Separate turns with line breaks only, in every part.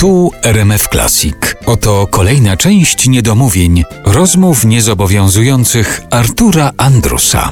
Tu RMF Classic. Oto kolejna część niedomówień, rozmów niezobowiązujących Artura Andrusa.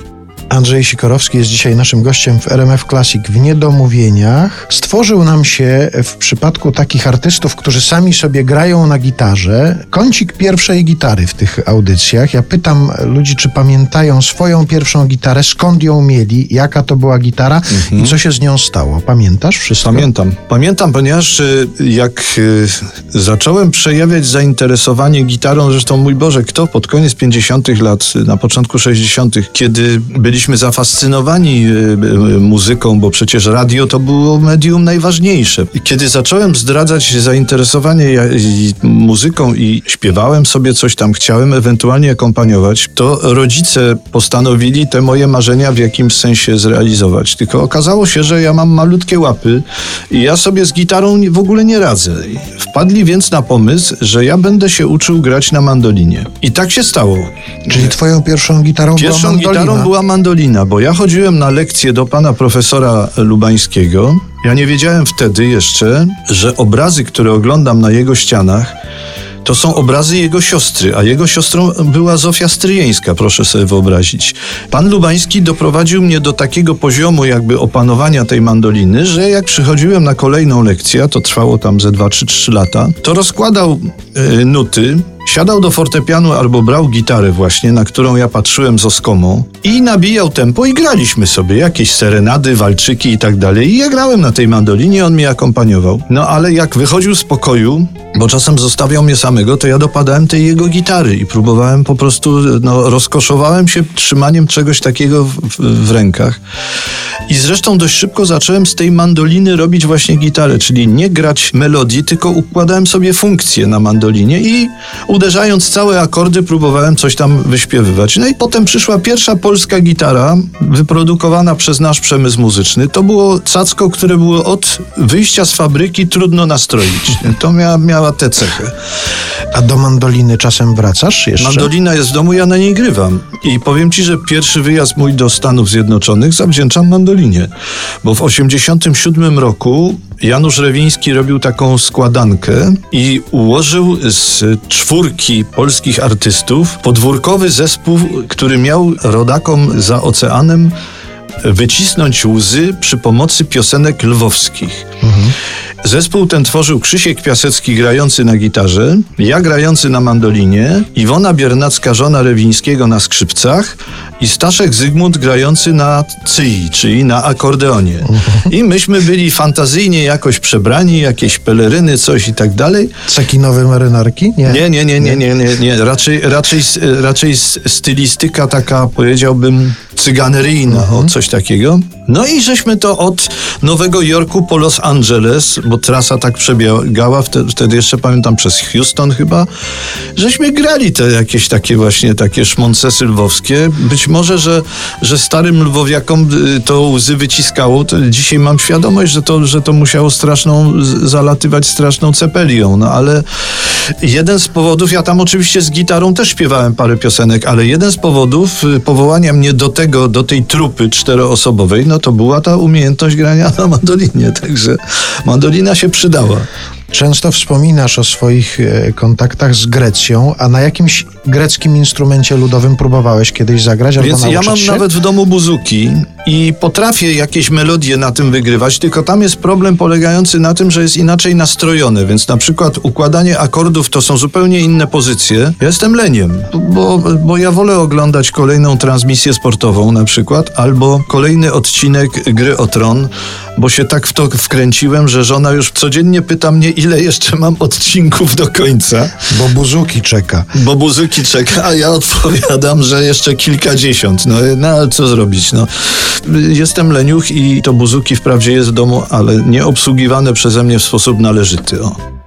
Andrzej Sikorowski jest dzisiaj naszym gościem w RMF Classic w Niedomówieniach. Stworzył nam się w przypadku takich artystów, którzy sami sobie grają na gitarze, kącik pierwszej gitary w tych audycjach. Ja pytam ludzi, czy pamiętają swoją pierwszą gitarę, skąd ją mieli, jaka to była gitara
Mhm.
i co się z nią stało. Pamiętasz wszystko?
Pamiętam. Pamiętam, ponieważ y, jak y, zacząłem przejawiać zainteresowanie gitarą, zresztą mój Boże, kto pod koniec 50. lat, na początku 60., kiedy byliśmy zafascynowani y, y, muzyką, bo przecież radio to było medium najważniejsze. Kiedy zacząłem zdradzać zainteresowanie muzyką i śpiewałem sobie coś tam, chciałem ewentualnie akompaniować, to rodzice postanowili te moje marzenia w jakimś sensie zrealizować. Tylko okazało się, że ja mam malutkie łapy i ja sobie z gitarą w ogóle nie radzę. Wpadli więc na pomysł, że ja będę się uczył grać na mandolinie. I tak się stało.
Czyli twoją pierwszą gitarą
Pierwszą
była mandolina.
gitarą była mandolina, bo ja chodziłem na lekcje do pana profesora Lubańskiego. Ja nie wiedziałem wtedy jeszcze, że obrazy, które oglądam na jego ścianach, to są obrazy jego siostry, a jego siostrą była Zofia Stryjeńska, proszę sobie wyobrazić. Pan Lubański doprowadził mnie do takiego poziomu jakby opanowania tej mandoliny, że jak przychodziłem na kolejną lekcję, to trwało tam ze 2 czy 3 lata, to rozkładał e, nuty, siadał do fortepianu albo brał gitarę właśnie, na którą ja patrzyłem z oskomą i nabijał tempo i graliśmy sobie jakieś serenady, walczyki i tak dalej. I ja grałem na tej mandolinie, on mnie akompaniował. No ale jak wychodził z pokoju, bo czasem zostawiał mnie samego, to ja dopadałem tej jego gitary i próbowałem po prostu, no rozkoszowałem się trzymaniem czegoś takiego w, w, rękach. I zresztą dość szybko zacząłem z tej mandoliny robić właśnie gitarę, czyli nie grać melodii, tylko układałem sobie funkcje na mandolinie i uderzając całe akordy próbowałem coś tam wyśpiewywać. No i potem przyszła pierwsza polska gitara wyprodukowana przez nasz przemysł muzyczny. To było cacko, które było od wyjścia z fabryki trudno nastroić. To miała, miała tę cechę.
A do mandoliny czasem wracasz jeszcze?
Mandolina jest w domu, ja na niej grywam. I powiem ci, że pierwszy wyjazd mój do Stanów Zjednoczonych zawdzięczam mandolinie. Bo w 87 roku Janusz Rewiński robił taką składankę i ułożył z czwórki polskich artystów podwórkowy zespół, który miał rodakom za oceanem wycisnąć łzy przy pomocy piosenek lwowskich. Zespół ten tworzył Krzysiek Piasecki grający na gitarze, ja grający na mandolinie, Iwona Biernacka, żona Rewińskiego na skrzypcach i Staszek Zygmunt grający na cyi, czyli na akordeonie. I myśmy byli fantazyjnie jakoś przebrani, jakieś peleryny, coś i tak dalej.
Cekinowe marynarki? Nie.
Nie, nie, nie, nie, nie, nie, nie. Raczej, raczej, raczej stylistyka taka, powiedziałbym, cyganeryjna, o coś takiego. No i żeśmy to od Nowego Jorku po Los Angeles, bo trasa tak przebiegała, wtedy, wtedy jeszcze pamiętam przez Houston chyba, żeśmy grali te jakieś takie właśnie takie szmonce lwowskie. Być może, że, że starym lwowiakom y, to łzy wyciskało, to dzisiaj mam świadomość, że to, że to musiało straszną, zalatywać straszną cepelią, no ale jeden z powodów, ja tam oczywiście z gitarą też śpiewałem parę piosenek, ale jeden z powodów y, powołania mnie do tego, do tej trupy czteroosobowej, no to była ta umiejętność grania na mandolinie, także mandolina się przydała.
Często wspominasz o swoich e, kontaktach z Grecją, a na jakimś greckim instrumencie ludowym próbowałeś kiedyś zagrać albo
Więc ja
nauczyć
mam
się?
nawet w domu buzuki i potrafię jakieś melodie na tym wygrywać, tylko tam jest problem polegający na tym, że jest inaczej nastrojone, więc na przykład układanie akordów to są zupełnie inne pozycje. Ja jestem leniem, bo, bo ja wolę oglądać kolejną transmisję sportową na przykład, albo kolejny odcinek Gry o Tron, bo się tak w to wkręciłem, że żona już codziennie pyta mnie, ile jeszcze mam odcinków do końca.
Bo buzuki czeka.
Bo muzyki czeka, a ja odpowiadam, że jeszcze kilkadziesiąt. No, no ale co zrobić? No. Jestem leniuch i to buzuki wprawdzie jest w domu, ale nie obsługiwane przeze mnie w sposób należyty. O.